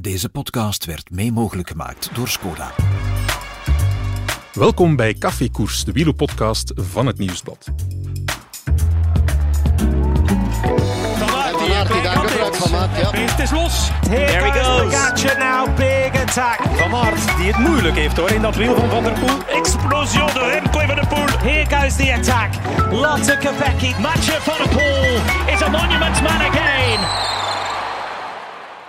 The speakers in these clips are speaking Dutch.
Deze podcast werd mee mogelijk gemaakt door Skoda. Welkom bij Koers, de wielerpodcast van het Nieuwsblad. Het is los. There he goes. Gatje now, big attack. Van Aert, die het moeilijk heeft hoor in dat wiel van Van der Poel. Explosion door Remco van der Poel. Here goes the attack. Lotte Kopecky. Mathieu van der Poel is a monument man again.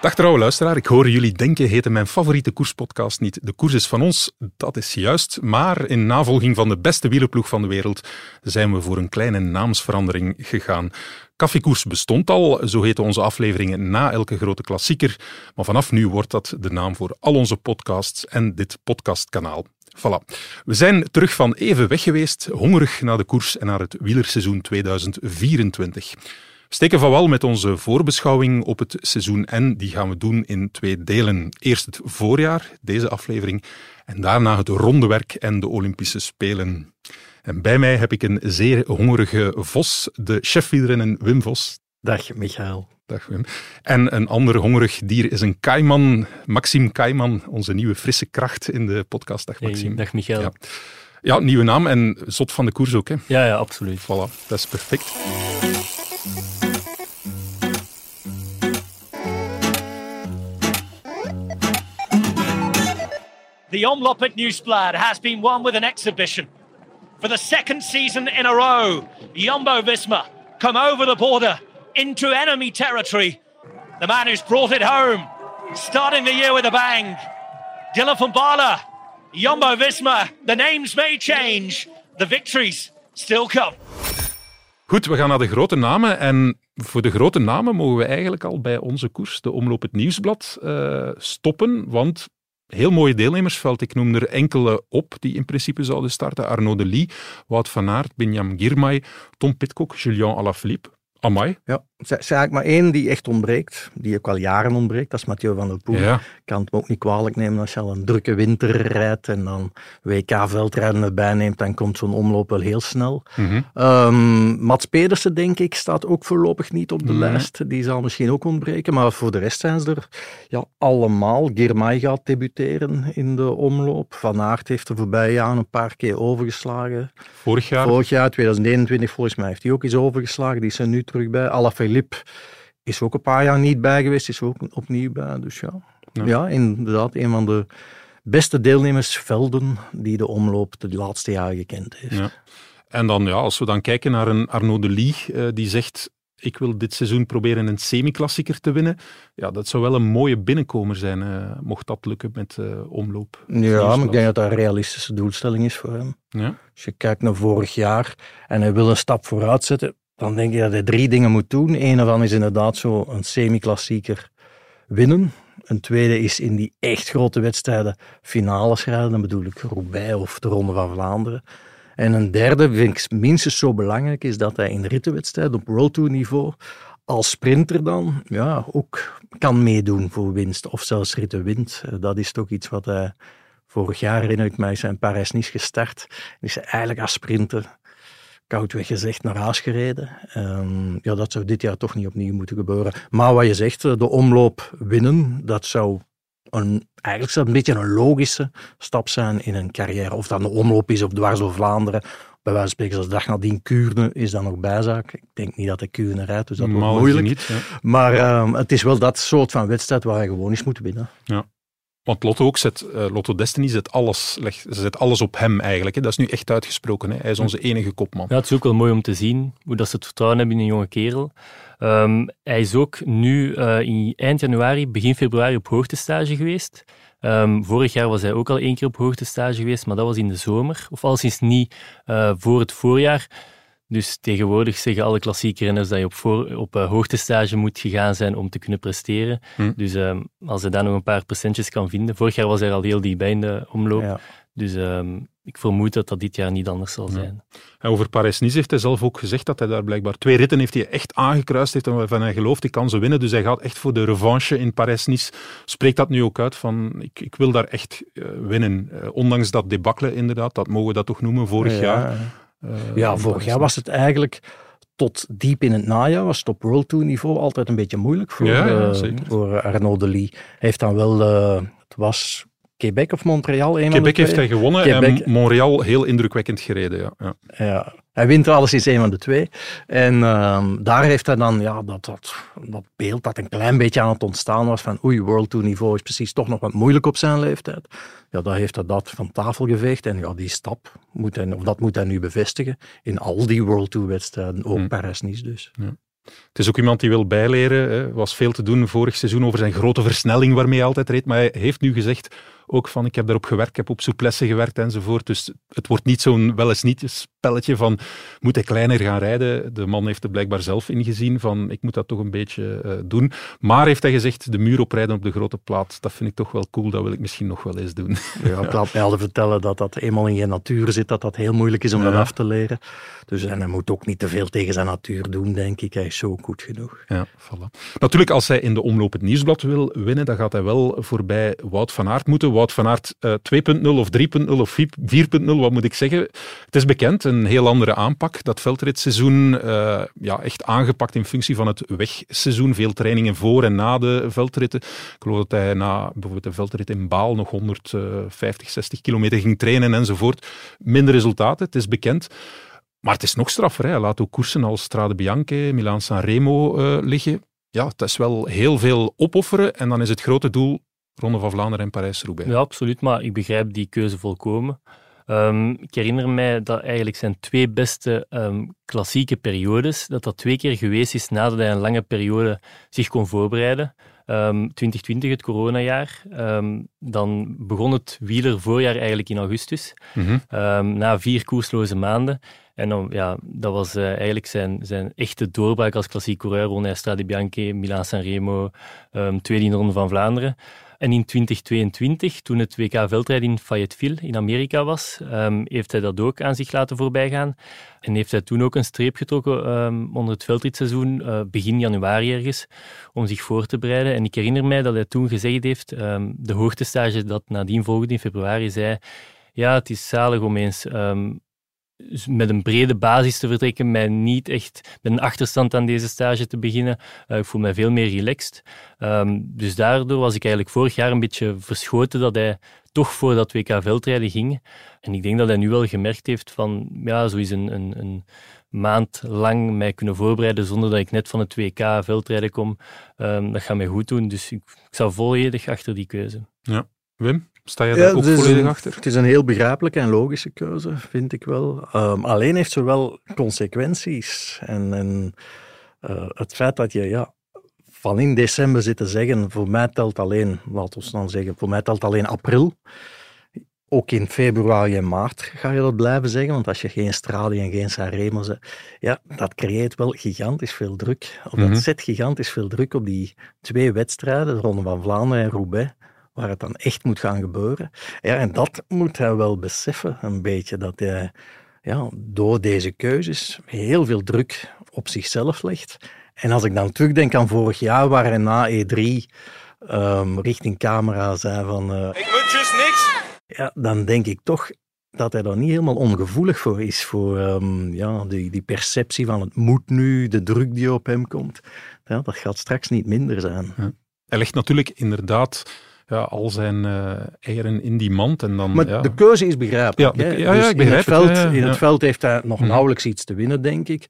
Dag trouwe luisteraar, ik hoor jullie denken, heette mijn favoriete koerspodcast niet De Koers is van ons. Dat is juist, maar in navolging van de beste wielerploeg van de wereld zijn we voor een kleine naamsverandering gegaan. Kaffeekoers bestond al, zo heten onze afleveringen na elke grote klassieker, maar vanaf nu wordt dat de naam voor al onze podcasts en dit podcastkanaal. Voilà. We zijn terug van even weg geweest, hongerig naar de koers en naar het wielerseizoen 2024 steken van wal met onze voorbeschouwing op het seizoen N. Die gaan we doen in twee delen. Eerst het voorjaar, deze aflevering, en daarna het rondewerk en de Olympische Spelen. En bij mij heb ik een zeer hongerige Vos, de chefwielrennen Wim Vos. Dag Michael. Dag Wim. En een ander hongerig dier is een kaiman, Maxime Kaiman, onze nieuwe frisse kracht in de podcast. Dag Maxime. dag Michael. Ja. ja. nieuwe naam en zot van de koers ook. Hè? Ja, ja, absoluut. Voilà, dat is perfect. The Omlop at Newsblad has been won with an exhibition. For the second season in a row, Jumbo Visma come over the border into enemy territory. The man who's brought it home, starting the year with a bang. Dylan van Bala, Jumbo Visma. The names may change, the victories still come. Goed, we gaan naar de grote namen. En voor de grote namen mogen we eigenlijk al bij onze koers, de Omloop het Nieuwsblad, uh, stoppen. Want heel mooie deelnemersveld. Ik noem er enkele op die in principe zouden starten. Arnaud de Lee, Wout van Aert, Benjamin Girmay, Tom Pitcock, Julien Alaphilippe. Amai. Ja, er is eigenlijk maar één die echt ontbreekt, die ook al jaren ontbreekt, dat is Mathieu van der Poel. Ja. Kan het me ook niet kwalijk nemen als je al een drukke winter rijdt en dan WK-veldrijden erbij neemt, dan komt zo'n omloop wel heel snel. Mm Mats Pedersen, denk ik, staat ook voorlopig niet op de lijst. Die zal misschien ook ontbreken, maar voor de rest zijn ze er ja, allemaal. Girmay gaat debuteren in de omloop. Van Aert heeft er voorbij jaren een paar keer overgeslagen. Vorig jaar? Vorig jaar, 2021, volgens mij heeft hij ook eens overgeslagen. Die er nu terug bij. Alaphilippe is ook een paar jaar niet bij geweest, is ook opnieuw bij. Dus ja, ja. inderdaad, een van de beste deelnemersvelden die de omloop de laatste jaren gekend heeft. Ja. En dan, ja, als we dan kijken naar een Arnaud de Lee, uh, die zegt ik wil dit seizoen proberen een semi-klassieker te winnen. Ja, dat zou wel een mooie binnenkomer zijn, uh, mocht dat lukken met uh, omloop. Ja, maar ik denk dat dat een realistische doelstelling is voor hem. Ja. Als je kijkt naar vorig jaar en hij wil een stap vooruit zetten, dan denk ik dat hij drie dingen moet doen. Een ervan is inderdaad zo een semi-klassieker winnen. Een tweede is in die echt grote wedstrijden finales rijden. Dan bedoel ik Roubaix of de Ronde van Vlaanderen. En een derde, vind ik minstens zo belangrijk, is dat hij in rittenwedstrijden op World Tour niveau als sprinter dan ja, ook kan meedoen voor winst. Of zelfs ritten wint. Dat is toch iets wat hij vorig jaar, herinner ik mij, zijn Parijs-Nice gestart. Is hij eigenlijk als sprinter koudweg gezegd naar huis gereden. Um, ja, dat zou dit jaar toch niet opnieuw moeten gebeuren. Maar wat je zegt, de omloop winnen, dat zou een, eigenlijk zou een beetje een logische stap zijn in een carrière. Of dat een omloop is op dwars door Vlaanderen. Bij wijze van spreken, als de dag nadien Kuurne is dan nog bijzaak. Ik denk niet dat de Kuurne rijdt, dus dat wordt moeilijk. Niet, Maar um, het is wel dat soort van wedstrijd waar je gewoon eens moet winnen. Ja. Want Lotto ook zet, uh, Lotto Destiny zet alles, leg, zet alles op hem eigenlijk. Hè. Dat is nu echt uitgesproken. Hè. Hij is onze enige kopman. Ja, het is ook wel mooi om te zien hoe dat ze het vertrouwen hebben in een jonge kerel. Um, hij is ook nu uh, in eind januari, begin februari op hoogtestage geweest. Um, vorig jaar was hij ook al één keer op hoogtestage geweest, maar dat was in de zomer. Of alleszins niet uh, voor het voorjaar. Dus tegenwoordig zeggen alle klassieke renners dat je op, voor, op uh, hoogtestage moet gegaan zijn om te kunnen presteren. Hm. Dus um, als hij daar nog een paar procentjes kan vinden. Vorig jaar was hij al heel dichtbij in de omloop. Ja. Dus um, ik vermoed dat dat dit jaar niet anders zal zijn. Ja. over Parijs-Nice heeft hij zelf ook gezegd dat hij daar blijkbaar twee ritten heeft hij echt aangekruist heeft en waarvan hij gelooft, ik kan ze winnen. Dus hij gaat echt voor de revanche in Parijs-Nice. Spreekt dat nu ook uit van, ik, ik wil daar echt uh, winnen. Uh, ondanks dat debakkelen inderdaad, dat mogen we dat toch noemen, vorig ja, jaar. Uh, ja, vorig jaar was het eigenlijk tot diep in het najaar was het op World Tour niveau altijd een beetje moeilijk voor, ja, voor Arnaud de Lee. Hij heeft dan wel, het was Quebec of Montreal. Een Quebec heeft hij gewonnen en Montreal heel indrukwekkend gereden. Ja. ja. ja. Hij wint alles eens een van de twee. En uh, daar heeft hij dan ja, dat, dat, dat beeld dat een klein beetje aan het ontstaan was van oei, World Tour niveau is precies toch nog wat moeilijk op zijn leeftijd. Ja, daar heeft hij dat van tafel geveegd. En ja, die stap, moet hij, of dat moet hij nu bevestigen in al die World Tour wedstrijden, ook hmm. Paris-Nice dus. Ja. Het is ook iemand die wil bijleren. Er was veel te doen vorig seizoen over zijn grote versnelling waarmee hij altijd reed. Maar hij heeft nu gezegd ook van ik heb daarop gewerkt, ik heb op souplesse gewerkt enzovoort. Dus het wordt niet zo'n wel eens niet spelletje van moet hij kleiner gaan rijden. De man heeft er blijkbaar zelf ingezien van ik moet dat toch een beetje uh, doen. Maar heeft hij gezegd de muur oprijden op de grote plaat, dat vind ik toch wel cool, dat wil ik misschien nog wel eens doen. Ja, ik laat mij al vertellen dat dat eenmaal in je natuur zit, dat dat heel moeilijk is om dat af te leren. Dus en hij moet ook niet te veel tegen zijn natuur doen, denk ik. Hij is zo goed genoeg. Ja, voilà. Natuurlijk, als hij in de omloop het nieuwsblad wil winnen, dan gaat hij wel voorbij Wout van Aert moeten. Wout van Aert uh, eh, 2.0 of 3.0 of 4.0, wat moet ik zeggen? Het is bekend, een heel andere aanpak. Dat veldritseizoen uh, ja, echt aangepakt in functie van het wegseizoen. Veel trainingen voor en na de veldritten. Ik geloof dat hij na bijvoorbeeld de veldrit in Baal nog 150, 60 kilometer ging trainen enzovoort. Minder resultaten, het is bekend. Maar het is nog straffer. Hè. Laat ook koersen als Strade Bianche, Milaan Sanremo uh, liggen. Ja, het is wel heel veel opofferen en dan is het grote doel Ronde van Vlaanderen en Parijs-Roubaix. Ja, absoluut, maar ik begrijp die keuze volkomen. Um, ik herinner mij dat eigenlijk zijn twee beste um, klassieke periodes, dat dat twee keer geweest is nadat hij een lange periode zich kon voorbereiden. Um, 2020, het coronajaar. dan begon het wielervoorjaar eigenlijk in augustus, mm na vier koersloze maanden. En dan, ja, dat was uh, eigenlijk zijn, zijn echte doorbraak als klassiek coureur. Won hij Strade Bianche, Milaan-San um, tweede Ronde van Vlaanderen. En in 2022, toen het WK veldrijden in Fayetteville in Amerika was, um, heeft hij dat ook aan zich laten voorbijgaan. En heeft hij toen ook een streep getrokken um, onder het veldritseizoen, uh, begin januari ergens, om zich voor te bereiden. En ik herinner mij dat hij toen gezegd heeft, um, de hoogtestage dat nadien volgde in februari, zei ja, het is zalig om eens met een brede basis te vertrekken, mij niet echt met een achterstand aan deze stage te beginnen. Uh, ik voel mij veel meer relaxed. Um, dus daardoor was ik eigenlijk vorig jaar een beetje verschoten dat hij toch voor dat WK veldrijden ging. En ik denk dat hij nu wel gemerkt heeft van, ja, zo is een, een, een maand lang mij kunnen voorbereiden zonder dat ik net van het WK veldrijden kom. Um, dat gaat mij goed doen, dus ik, ik zou volledig achter die keuze. Ja. Wim? Sta je daar ook volledig achter? Het is een heel begrijpelijke en logische keuze, vind ik wel. Um, alleen heeft ze wel consequenties. En, en uh, het feit dat je ja, van in december zit te zeggen, voor mij telt alleen, laten we dan zeggen, voor mij telt alleen april. Ook in februari en maart ga je dat blijven zeggen, want als je geen Stradi en geen Sanremo zet, ja, dat creëert wel gigantisch veel druk. Of dat mhm. zet gigantisch veel druk op die twee wedstrijden, de Ronde van Vlaanderen en Roubaix waar het dan echt moet gaan gebeuren. Ja, en dat moet hij wel beseffen, een beetje, dat hij ja, door deze keuzes heel veel druk op zichzelf legt. En als ik dan terugdenk aan vorig jaar, waar hij na E3 um, richting camera zei van... Uh, ik moet dus niks! Ja, dan denk ik toch dat hij daar niet helemaal ongevoelig voor is, voor um, ja, die, die perceptie van het moet nu, de druk die op hem komt. Ja, dat gaat straks niet minder zijn. Ja. Hij legt natuurlijk inderdaad ja, al zijn uh, eieren in die mand. En dan, maar ja. de keuze is begrijpelijk. Ja, ja, dus ik in het, veld, in het veld heeft hij nog mhm. nauwelijks iets te winnen, denk ik.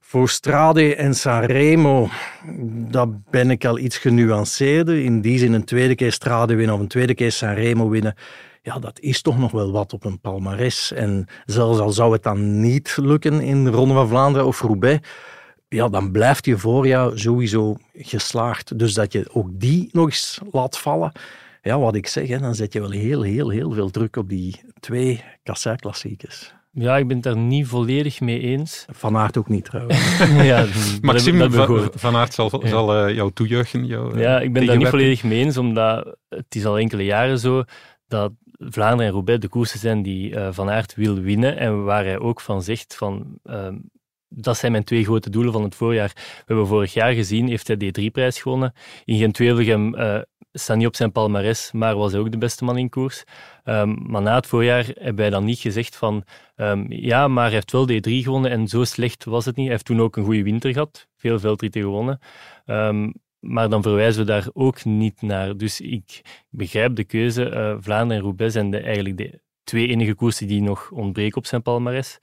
Voor Strade en Sanremo, daar ben ik al iets genuanceerder. In die zin een tweede keer Strade winnen of een tweede keer Sanremo winnen. Ja, dat is toch nog wel wat op een palmares. En zelfs al zou het dan niet lukken in de Ronde van Vlaanderen of Roubaix, ja, dan blijft je voorjaar sowieso geslaagd. Dus dat je ook die nog eens laat vallen, ja, wat ik zeg, hè, dan zet je wel heel, heel, heel veel druk op die twee kassei-klassiekers. Ja, ik ben het daar niet volledig mee eens. Van Aert ook niet trouwens. ja, Maxime van, van Aert zal, zal uh, jou toejuichen. Jou, ja, ik ben daar niet volledig mee eens, omdat het is al enkele jaren zo dat Vlaanderen en Roubaix de koersen zijn die uh, Van Aert wil winnen en waar hij ook van zegt van uh, dat zijn mijn twee grote doelen van het voorjaar. We hebben vorig jaar gezien, heeft hij D3-prijs gewonnen. In Gent-Wevelgem uh, staat niet op zijn palmares, maar was hij ook de beste man in koers. Ehm, maar na het voorjaar hebben wij dan niet gezegd van ehm, ja, maar hij heeft wel de E3 gewonnen en zo slecht was het niet. Hij heeft toen ook een goede winter gehad, veel veldritten gewonnen. Um, maar dan verwijzen we daar ook niet naar. Dus ik begrijp de keuze. Uh, Vlaanderen en Roubaix zijn de, eigenlijk de twee enige koersen die nog ontbreken op zijn palmares.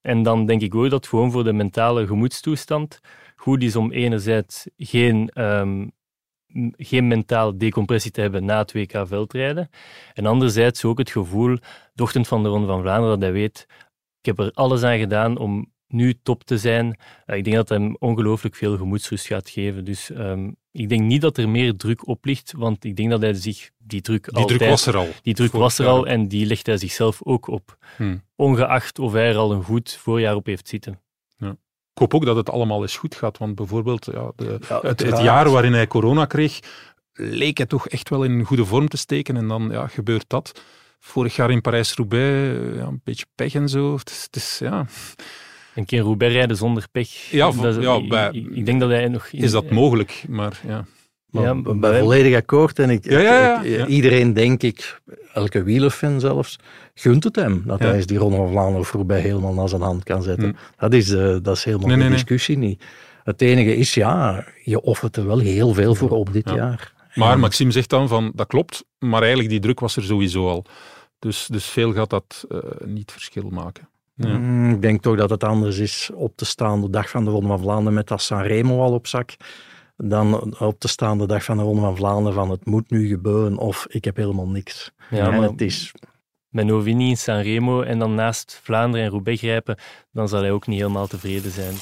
En dan denk ik ook dat gewoon voor de mentale gemoedstoestand goed is om enerzijds geen, geen mentale decompressie te hebben na het WK veldrijden. En anderzijds ook het gevoel, de ochtend van de Ronde van Vlaanderen, dat hij weet, ik heb er alles aan gedaan om nu top te zijn. Uh, ik denk dat hem ongelooflijk veel gemoedsrust gaat geven. Dus um, ik denk niet dat er meer druk op ligt, want ik denk dat hij zich die druk Die altijd, druk was er al. Die druk was er al en die legt hij zichzelf ook op. Hmm. Ongeacht of hij er al een goed voorjaar op heeft zitten. Ik hoop ook dat het allemaal eens goed gaat, want bijvoorbeeld ja, de, Ja, het, jaar waarin hij corona kreeg, leek hij toch echt wel in goede vorm te steken en dan ja, gebeurt dat. Vorig jaar in Parijs-Roubaix, ja, een beetje pech en zo. Het is, het is, ja. Een keer Roubaix rijden zonder pech. Ja, dat ja, bij- ik, ik denk dat hij nog... Is dat mogelijk? Maar ja. Maar Ja, bij volledig akkoord. En ik, Ja, ja, ja, ik- ja. iedereen, denk ik, elke wielerfan zelfs, gunt het hem. Dat hij die Ronde van Vlaanderen voorbij helemaal naar zijn hand kan zetten. Hmm. Dat, is, eh, dat is helemaal Nee, de nee. discussie niet. Het enige is, ja, je offert er wel heel veel voor op dit Ja. jaar. Maar Maxime zegt dan van, dat klopt, maar eigenlijk die druk was er sowieso al. Dus, dus veel gaat dat eh, niet verschil maken. Ja. Mm, Ik denk toch dat het anders is op te staan de dag van de Ronde van Vlaanderen met dat Sanremo al op zak, dan op te staan de dag van de Ronde van Vlaanderen van het moet nu gebeuren of ik heb helemaal niks. Ja, en maar het is, met Novini in Sanremo en dan naast Vlaanderen en Roubaix grijpen, dan zal hij ook niet helemaal tevreden zijn.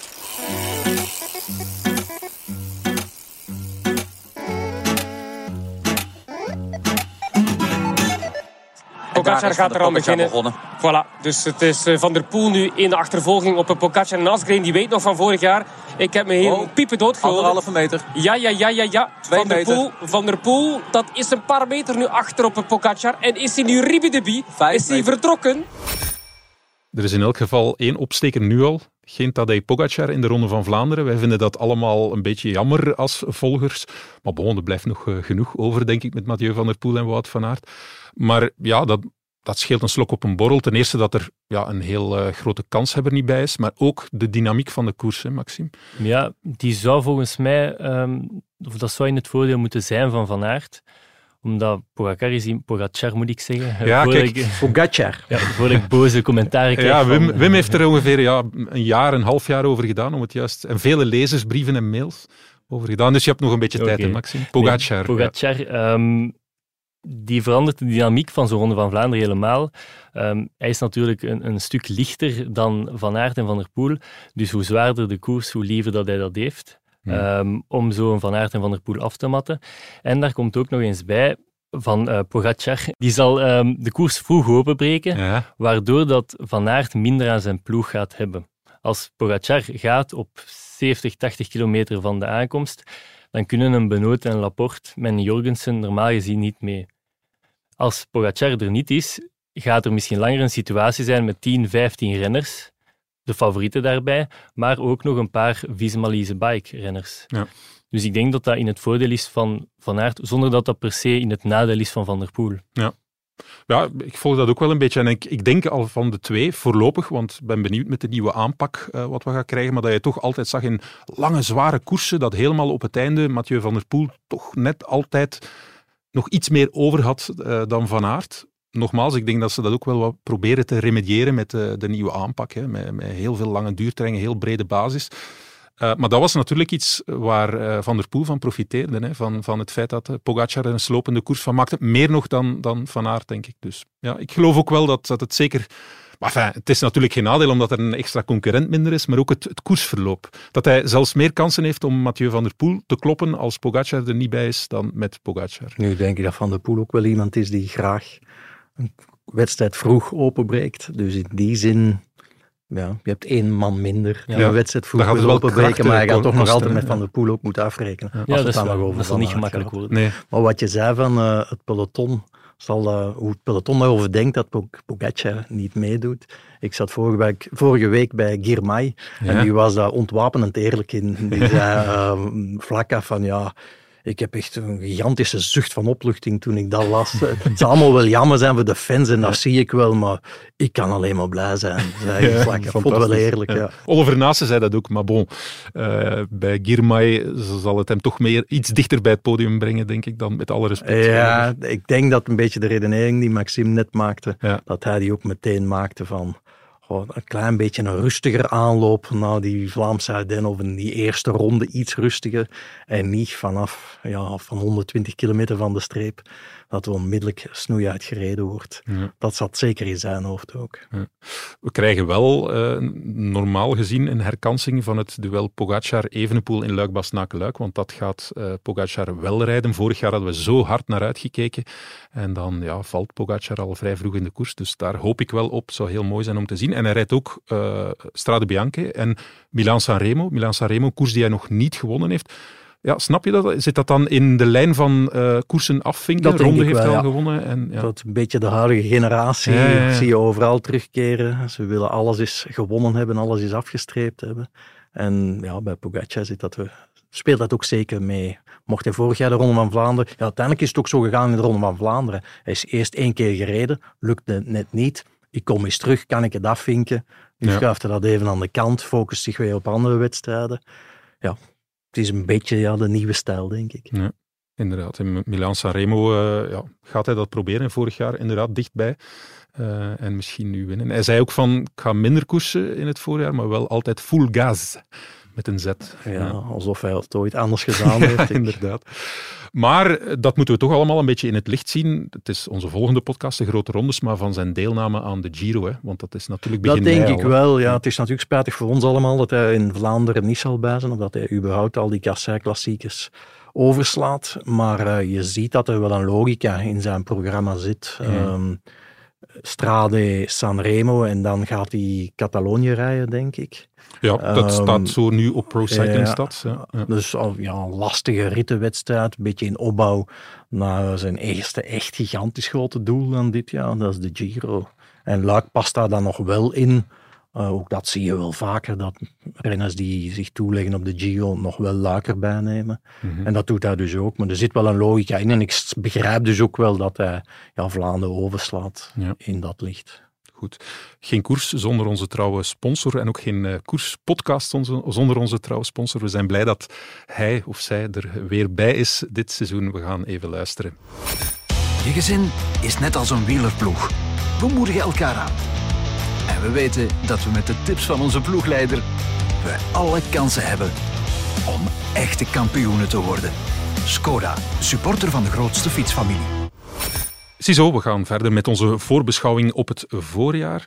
Pogacar gaat er al beginnen. begonnen. Voilà, dus het is eh, Van der Poel nu in de achtervolging op een Pogacar en Asgreen. Die weet nog van vorig jaar. Ik heb me hier Oh, piepen doodgelopen. Anderhalve meter. Ja, ja, ja, ja, ja. Twee Van der, meter. Poel, van der Poel, dat is een paar meter nu achter op een Pogacar. En is hij nu ribidebi? Is hij meter. vertrokken? Er is in elk geval één opsteker nu al. Geen Tadej Pogacar in de Ronde van Vlaanderen. Wij vinden dat allemaal een beetje jammer als volgers. Maar bon, er blijft nog eh, genoeg over, denk ik, met Mathieu van der Poel en Wout van Aert. Maar ja, dat, dat scheelt een slok op een borrel. Ten eerste dat er ja, een heel eh, grote kanshebber niet bij is, maar ook de dynamiek van de koers, Maxime. Ja, die zou volgens mij, ehm, of dat zou in het voordeel moeten zijn van Van Aert. Omdat Pogacar is in Pogacar, moet ik zeggen. Ja, voordat kijk. Ik, Pogacar. ja, voordat ik boze commentaren krijg. Ja, Wim, van, Wim heeft er ongeveer ja, een jaar, een half jaar over gedaan om het juist... En vele lezersbrieven en mails over gedaan. Dus je hebt nog een beetje tijd, hè, Maxime? Pogacar. Nee, Pogacar, ehm, die verandert de dynamiek van zo'n Ronde van Vlaanderen helemaal. Ehm, hij is natuurlijk een, een stuk lichter dan Van Aert en Van der Poel. Dus hoe zwaarder de koers, hoe liever dat hij dat heeft. Ehm, om zo'n Van Aert en Van der Poel af te matten. En daar komt ook nog eens bij van eh Pogacar. Die zal ehm, de koers vroeg openbreken Ja. Waardoor dat Van Aert minder aan zijn ploeg gaat hebben. Als Pogacar gaat op 70, 80 kilometer van de aankomst, dan kunnen een Benoot en Laporte met een Jorgensen normaal gezien niet mee. Als Pogacar er niet is, gaat er misschien langer een situatie zijn met 10, 15 renners, de favorieten daarbij, maar ook nog een paar Visma-Lease bike-renners. Ja. Dus ik denk dat dat in het voordeel is van Van Aert, zonder dat dat per se in het nadeel is van Van der Poel. Ja, ik volg dat ook wel een beetje. En ik, ik denk al van de twee, voorlopig, want ik ben benieuwd met de nieuwe aanpak eh, wat we gaan krijgen, maar dat je toch altijd zag in lange, zware koersen, dat helemaal op het einde Mathieu van der Poel toch net altijd nog iets meer over had eh, dan Van Aert. Nogmaals, ik denk dat ze dat ook wel wat proberen te remediëren met de, de nieuwe aanpak. Hè, met, met heel veel lange duurterreinen, heel brede basis. Eh, maar dat was natuurlijk iets waar eh, Van der Poel van profiteerde. Hè, van, van het feit dat uh, Pogacar er een slopende koers van maakte. Meer nog dan, dan Van Aert, denk ik. Dus ja, ik geloof ook wel dat, dat het zeker... Maar het is natuurlijk geen nadeel omdat er een extra concurrent minder is, maar ook het, het koersverloop. Dat hij zelfs meer kansen heeft om Mathieu van der Poel te kloppen als Pogacar er niet bij is dan met Pogacar. Nu denk ik dat Van der Poel ook wel iemand is die graag een wedstrijd vroeg openbreekt. Dus in die zin, ja, je hebt één man minder Ja. een wedstrijd vroeg gaat openbreken, maar je gaat toch nog altijd met. Van der Poel ook moeten afrekenen. Ja, als dat, dan wel- dat zal niet gemakkelijk worden. Nee, Maar wat je zei van eh, het peloton, zal, hoe het peloton daarover denkt dat Pog- Pogacar niet meedoet. Ik zat vorige week, vorige week bij Girmay Ja. en die was daar ontwapenend eerlijk in. Die zei eh, vlak af van ja, ik heb echt een gigantische zucht van opluchting toen ik dat las. het zal allemaal wel jammer zijn voor de fans en dat zie ik wel, maar ik kan alleen maar blij zijn. Ja, ik vond het wel eerlijk. Ja. Oliver Naassen zei dat ook, maar bon, uh, bij Girmay zal het hem toch meer iets dichter bij het podium brengen, denk ik, dan met alle respect. Ja, ik denk dat een beetje de redenering die Maxime net maakte, dat hij die ook meteen maakte van een klein beetje een rustiger aanloop naar die Vlaamse Ardennen of in die eerste ronde iets rustiger. En niet vanaf ja, van 120 kilometer van de streep dat er onmiddellijk snoeihard gereden wordt. Dat zat zeker in zijn hoofd ook. Ja. We krijgen wel uh, normaal gezien een herkansing van het duel Pogacar-Evenepoel in Luik-Bastenaken-Luik, want dat gaat uh, Pogacar wel rijden. Vorig jaar hadden we zo hard naar uitgekeken en dan ja, valt Pogacar al vrij vroeg in de koers, dus daar hoop ik wel op. zou heel mooi zijn om te zien. En hij rijdt ook uh, Strade Bianche en Milan-San Remo. Milan-San Remo, koers die hij nog niet gewonnen heeft. Ja, snap je dat? Zit dat dan in de lijn van uh, koersen afvinken? Dat Ronde heeft wel, al gewonnen. En, ja. Dat een beetje de huidige generatie zie je overal terugkeren. Ze willen alles eens gewonnen hebben, alles eens afgestreept hebben. En ja, bij Pogacar zit dat, speelt dat ook zeker mee. Mocht hij vorig jaar de Ronde van Vlaanderen... Ja, uiteindelijk is het ook zo gegaan in de Ronde van Vlaanderen. Hij is eerst één keer gereden, lukte net niet. Ik kom eens terug, kan ik het afvinken? Nu schuift hij dat even aan de kant, focust zich weer op andere wedstrijden. Ja, het is een beetje ja, de nieuwe stijl, denk ik. Ja, inderdaad. In Milaan-Sanremo uh, ja, gaat hij dat proberen. Vorig jaar inderdaad dichtbij. Uh, en misschien nu winnen. Hij zei ook van, ik ga minder koersen in het voorjaar, maar wel altijd full gas met een Z. Ja, alsof hij het ooit anders gedaan heeft. inderdaad. Maar eh, dat moeten we toch allemaal een beetje in het licht zien. Het is onze volgende podcast, de Grote Rondes, maar van zijn deelname aan de Giro. Hè? Want dat is natuurlijk begin Dat denk ik wel, ja. Het is natuurlijk spijtig voor ons allemaal dat hij in Vlaanderen niet zal bij zijn, of dat hij überhaupt al die kassei-klassiekers overslaat. Maar uh, je ziet dat er wel een logica in zijn programma zit. Mm. Um, Strade Sanremo en dan gaat hij Catalonië rijden, denk ik. Ja, dat um, staat zo nu op Pro Cycling Stats. Ja, ja. Dus ja, een lastige rittenwedstrijd, een beetje in opbouw naar zijn eerste echt gigantisch grote doel dan dit jaar, dat is de Giro. En Luik past daar dan nog wel in, uh, ook dat zie je wel vaker, dat renners die zich toeleggen op de Giro nog wel Luik erbij nemen. Mm -hmm. En dat doet hij dus ook. Maar er zit wel een logica in. En ik begrijp dus ook wel dat hij ja, Vlaanderen overslaat ja. in dat licht. Goed. Geen koers zonder onze trouwe sponsor en ook geen uh, koerspodcast zonder onze trouwe sponsor. We zijn blij dat hij of zij er weer bij is dit seizoen. We gaan even luisteren. Je gezin is net als een wielerploeg. We moedigen elkaar aan. We weten dat we met de tips van onze ploegleider we alle kansen hebben om echte kampioenen te worden. Skoda, supporter van de grootste fietsfamilie. Ziezo, we gaan verder met onze voorbeschouwing op het voorjaar.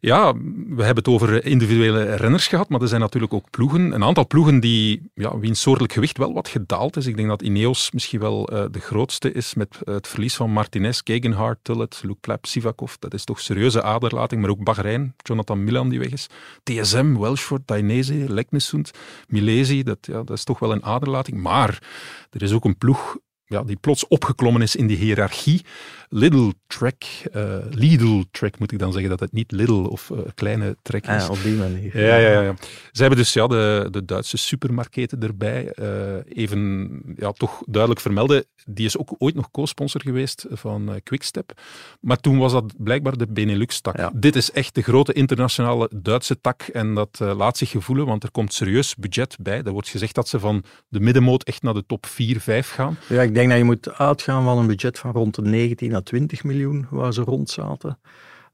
Ja, we hebben het over individuele renners gehad, maar er zijn natuurlijk ook ploegen. Een aantal ploegen die, ja, wiens soortelijk gewicht wel wat gedaald is. Ik denk dat Ineos misschien wel uh, de grootste is met het verlies van Martinez, Gegenhardt, Tullet, Luke Plep, Sivakov. Dat is toch serieuze aderlating, maar ook Bahrein, Jonathan Milan die weg is. TSM, Welshford, Dainese, Leknesund, Milesi, dat, ja, dat is toch wel een aderlating. Maar er is ook een ploeg ja, die plots opgeklommen is in die hiërarchie. Lidl Trek, uh, Lidl Trek moet ik dan zeggen, dat het niet Lidl of uh, kleine Trek is. Ah, op die manier. Ja, ja, ja. Ze hebben dus ja, de, de Duitse supermarketen erbij. Uh, even ja, toch duidelijk vermelden, die is ook ooit nog co-sponsor geweest van Quickstep. Maar toen was dat blijkbaar de Benelux-tak. Ja. Dit is echt de grote internationale Duitse tak en dat laat zich gevoelen, want er komt serieus budget bij. Er wordt gezegd dat ze van de middenmoot echt naar de top 4, 5 gaan. Ja, ik denk dat je moet uitgaan van een budget van rond de 19 à 20 miljoen waar ze rond zaten.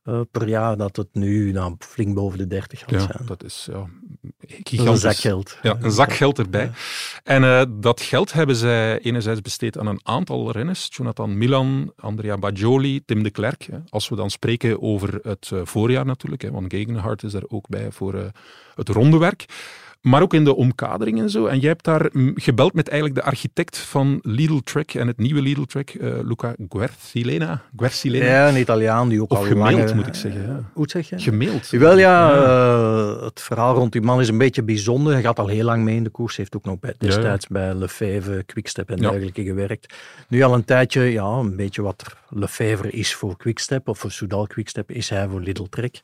Uh, per jaar, dat het nu nou, flink boven de 30 gaat ja, zijn. Dat is ja, gigantisch. Een zak geld. Ja, een zak geld erbij. Ja. En uh, dat geld hebben zij enerzijds besteed aan een aantal renners. Jonathan Milan, Andrea Bajoli, Tim de Klerk. Hè. Als we dan spreken over het uh, voorjaar natuurlijk, hè, want Gegenhardt is er ook bij voor het rondewerk maar ook in de omkadering en zo. En jij hebt daar gebeld met eigenlijk de architect van Lidl Trek en het nieuwe Lidl Trek, uh, Luca Guercilena. Guercilena. Ja, een Italiaan die ook of al gemaild, moet ik zeggen. Ja. Hoe zeg je? Gemaild. Wel ja, ja. Uh, het verhaal rond die man is een beetje bijzonder. Hij gaat al heel lang mee in de koers. Heeft ook nog bij, destijds ja. bij Lefevre, Quickstep en dergelijke gewerkt. Nu al een tijdje, ja, een beetje wat Lefevre is voor Quickstep, of voor Soudal Quickstep, is hij voor Lidl Trek.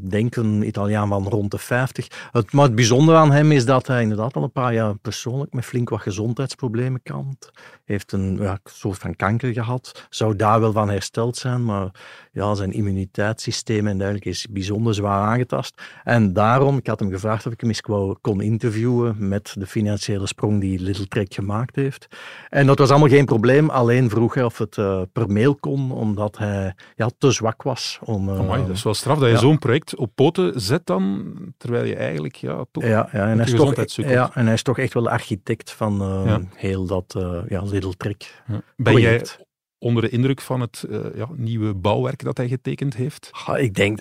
Denk een Italiaan van rond de 50. Het, maar het bijzonder bijzondere aan hem is dat hij inderdaad al een paar jaar persoonlijk met flink wat gezondheidsproblemen kampt. Heeft een ja, soort van kanker gehad. Zou daar wel van hersteld zijn, maar ja, zijn immuniteitssysteem en dergelijke is bijzonder zwaar aangetast. En daarom, ik had hem gevraagd of ik hem eens kon interviewen met de financiële sprong die Little Trek gemaakt heeft. En dat was allemaal geen probleem, alleen vroeg hij of het uh, per mail kon, omdat hij ja, te zwak was. Om, uh, Amai, dat is wel straf dat je zo'n project op poten zet dan, terwijl je eigenlijk ja, toch ja, ja, en hij is toch, ja, en hij is toch echt wel architect van uh, heel dat ja, Little Trek Ben jij onder de indruk van het ja, nieuwe bouwwerk dat hij getekend heeft? ik denk,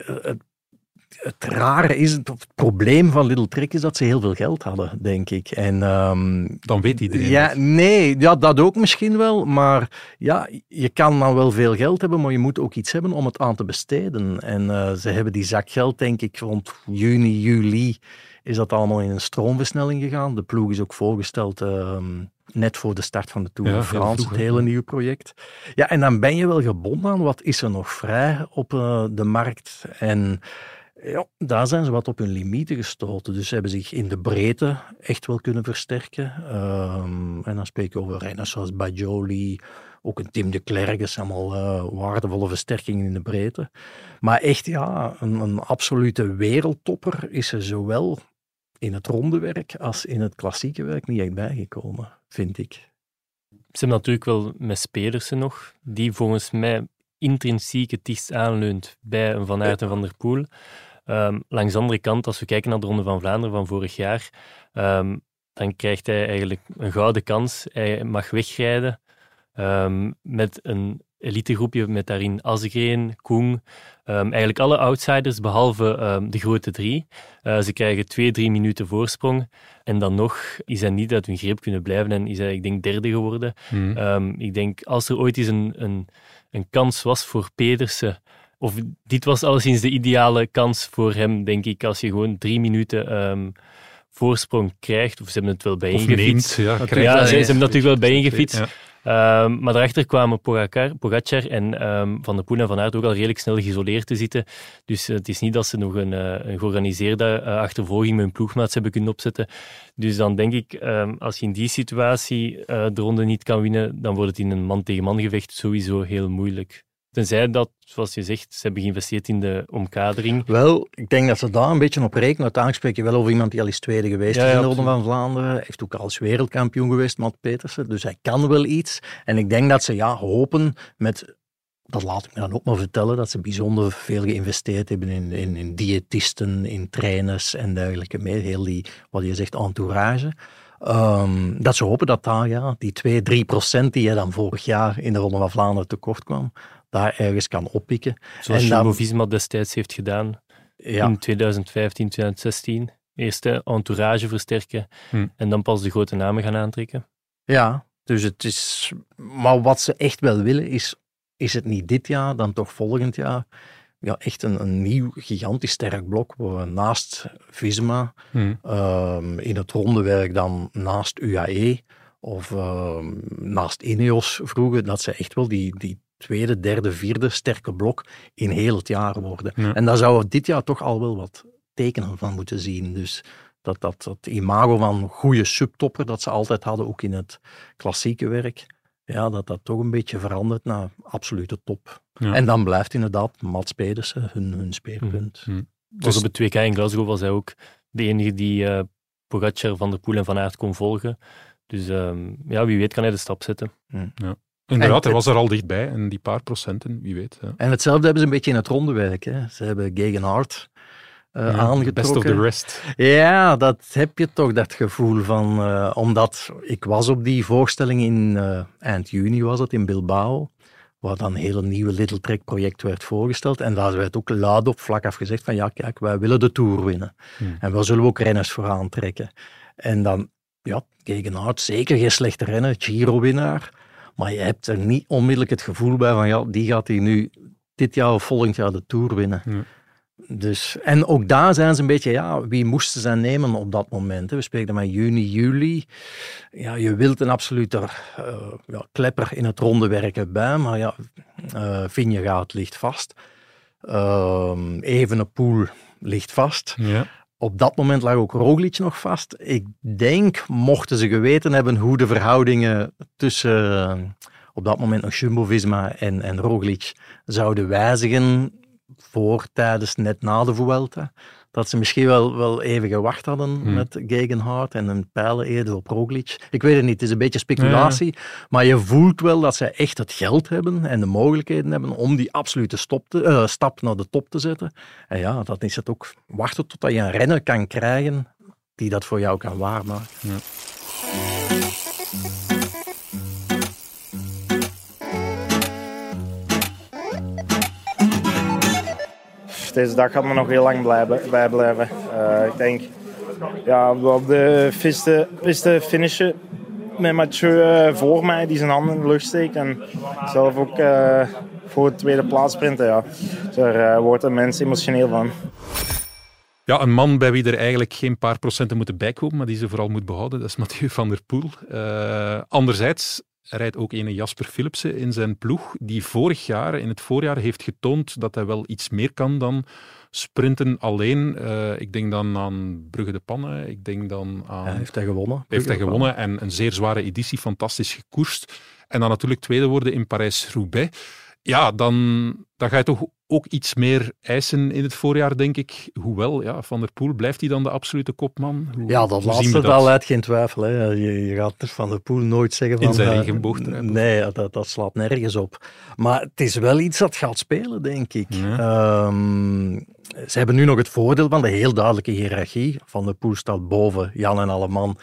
het rare is, het, probleem van Little Trick is dat ze heel veel geld hadden, denk ik. En, um, dan weet iedereen Ja, nee, ja, dat ook misschien wel. Maar ja, je kan dan wel veel geld hebben, maar je moet ook iets hebben om het aan te besteden. En uh, ze hebben die zak geld, denk ik, rond juni, juli is dat allemaal in een stroomversnelling gegaan. De ploeg is ook voorgesteld uh, net voor de start van de Tour de France, het hele nieuwe project. Ja, en dan ben je wel gebonden aan wat is er nog vrij op uh, de markt. En ja, daar zijn ze wat op hun limieten gestoten. Dus ze hebben zich in de breedte echt wel kunnen versterken. Um, en dan spreek je over renners zoals Bajoli, ook een Tim de Klerk. Dat zijn allemaal uh, waardevolle versterkingen in de breedte. Maar echt, ja, een, een absolute wereldtopper is er zowel in het ronde werk als in het klassieke werk niet echt bijgekomen, vind ik. Ze hebben natuurlijk wel met Spedersen nog, die volgens mij intrinsiek het dichtst aanleunt bij een Van Aert en Van der Poel. Um, langs de andere kant, als we kijken naar de Ronde van Vlaanderen van vorig jaar, um, dan krijgt hij eigenlijk een gouden kans. Hij mag wegrijden um, met een elitegroepje met daarin Asgreen, Koen, eigenlijk alle outsiders behalve de grote drie. Uh, ze krijgen twee, drie minuten voorsprong en dan nog is hij niet uit hun greep kunnen blijven en is hij, ik denk, derde geworden. Mm. ik denk, als er ooit eens een, een, een kans was voor Pedersen of dit was alleszins de ideale kans voor hem, denk ik, als je gewoon drie minuten um, voorsprong krijgt. Of ze hebben het wel bijeengefietst. Ja, ja ze, ze, hebben natuurlijk wel bijeengefietst. Ja. Um, maar daarachter kwamen Pogacar, en um, Van der Poel en Van Aert ook al redelijk snel geïsoleerd te zitten. Dus uh, het is niet dat ze nog een, uh, een georganiseerde uh, achtervolging met hun ploegmaats hebben kunnen opzetten. Dus dan denk ik, um, als je in die situatie de ronde niet kan winnen, dan wordt het in een man-tegen-man gevecht sowieso heel moeilijk. Tenzij dat, zoals je zegt, ze hebben geïnvesteerd in de omkadering. Wel, ik denk dat ze daar een beetje op rekenen. Uiteindelijk spreek je wel over iemand die al is tweede geweest is in de Ronde van Vlaanderen. Hij heeft ook al als wereldkampioen geweest, Matt Petersen. Dus hij kan wel iets. En ik denk dat ze ja, hopen met dat laat ik me dan ook maar vertellen, dat ze bijzonder veel geïnvesteerd hebben in, in, in diëtisten, in trainers en dergelijke meer. Heel die, wat je zegt, entourage. Um, dat ze hopen dat daar ja, die 2, 3 procent die je dan vorig jaar in de Ronde van Vlaanderen tekort kwam, daar ergens kan oppikken. Zoals Jumbo-Visma destijds heeft gedaan in 2015, 2016. Eerst de entourage versterken hm. en dan pas de grote namen gaan aantrekken. Ja, dus het is... Maar wat ze echt wel willen is, is het niet dit jaar, dan toch volgend jaar, ja, echt een, een nieuw gigantisch sterk blok, waar naast Visma, hm. um, in het rondewerk dan naast UAE, of um, naast Ineos vroeger, dat ze echt wel die, die tweede, derde, vierde sterke blok in heel het jaar worden. En daar zouden we dit jaar toch al wel wat tekenen van moeten zien. Dus dat, dat, dat imago van goede subtopper dat ze altijd hadden, ook in het klassieke werk, ja, dat dat toch een beetje verandert naar absolute top. En dan blijft inderdaad Mats Pedersen hun, hun speerpunt. Mm. Dus op het 2K in Glasgow was hij ook de enige die uh, Pogacar, Van der Poel en Van Aert kon volgen. Dus um, ja, wie weet kan hij de stap zetten. Mm. Ja. Inderdaad, hij was er al dichtbij en die paar procenten, wie weet. Ja. En hetzelfde hebben ze een beetje in het rondewerk. Hè. Ze hebben Gegenhard uh, ja, aangetrokken. Best of the rest. Ja, dat heb je toch, dat gevoel van... Uh, omdat ik was op die voorstelling in uh, eind juni, was het, in Bilbao, waar dan een hele nieuwe Little Trek project werd voorgesteld. En daar werd ook luid op vlak af gezegd van ja, kijk, wij willen de Tour winnen. Hmm. En we zullen ook renners voor aantrekken. En dan, ja, Gegenhard, zeker geen slechte renner, Giro-winnaar. Maar je hebt er niet onmiddellijk het gevoel bij van ja, die gaat hij nu dit jaar of volgend jaar de Tour winnen. Ja. Dus, en ook daar zijn ze een beetje, ja, wie moesten ze nemen op dat moment? We spreken maar juni, juli. Ja, je wilt een absolute uh, ja, klepper in het ronde werken bij, maar ja, uh, Vingegaard ligt vast. Uh, Evenepoel ligt vast. Ja. Op dat moment lag ook Roglic nog vast. Ik denk, mochten ze geweten hebben hoe de verhoudingen tussen eh, op dat moment nog Jumbo-Visma en, en Roglic zouden wijzigen voor, tijdens, net na de Vuelta, dat ze misschien wel, wel even gewacht hadden hmm. met Gegenhard en een pijlen eerder op Roglic. Ik weet het niet, het is een beetje speculatie, maar je voelt wel dat zij echt het geld hebben en de mogelijkheden hebben om die absolute stop te, uh, stap naar de top te zetten. En ja, dat is het ook wachten totdat je een renner kan krijgen die dat voor jou kan waarmaken. Ja. Deze dag gaat me nog heel lang blijven, bijblijven. Uh, ik denk, ja, op de piste, piste finishen met Mathieu uh, voor mij, die zijn handen in de lucht steekt. En zelf ook uh, voor de tweede plaats sprinten. Ja. Daar wordt een mens emotioneel van. Ja, een man bij wie er eigenlijk geen paar procenten moeten bijkomen, maar die ze vooral moet behouden, dat is Mathieu van der Poel. anderzijds rijdt ook ene Jasper Philipsen in zijn ploeg, die vorig jaar, in het voorjaar, heeft getoond dat hij wel iets meer kan dan sprinten alleen. Uh, ik denk dan aan Brugge de Pannen, ik denk dan aan... Heeft hij gewonnen. Heeft hij gewonnen en een zeer zware editie, fantastisch gekoerst. En dan natuurlijk tweede worden in Parijs-Roubaix. Ja, dan, dan ga je toch ook iets meer eisen in het voorjaar, denk ik. Hoewel, ja, Van der Poel, blijft hij dan de absolute kopman? ja, dat laatste, dat leidt geen twijfel. Hè. Je, je, gaat Van der Poel nooit zeggen van... In zijn regenboog uh, Nee, dat, dat slaat nergens op. Maar het is wel iets dat gaat spelen, denk ik. Ehm, ze hebben nu nog het voordeel van de heel duidelijke hiërarchie. Van der Poel staat boven Jan en Alleman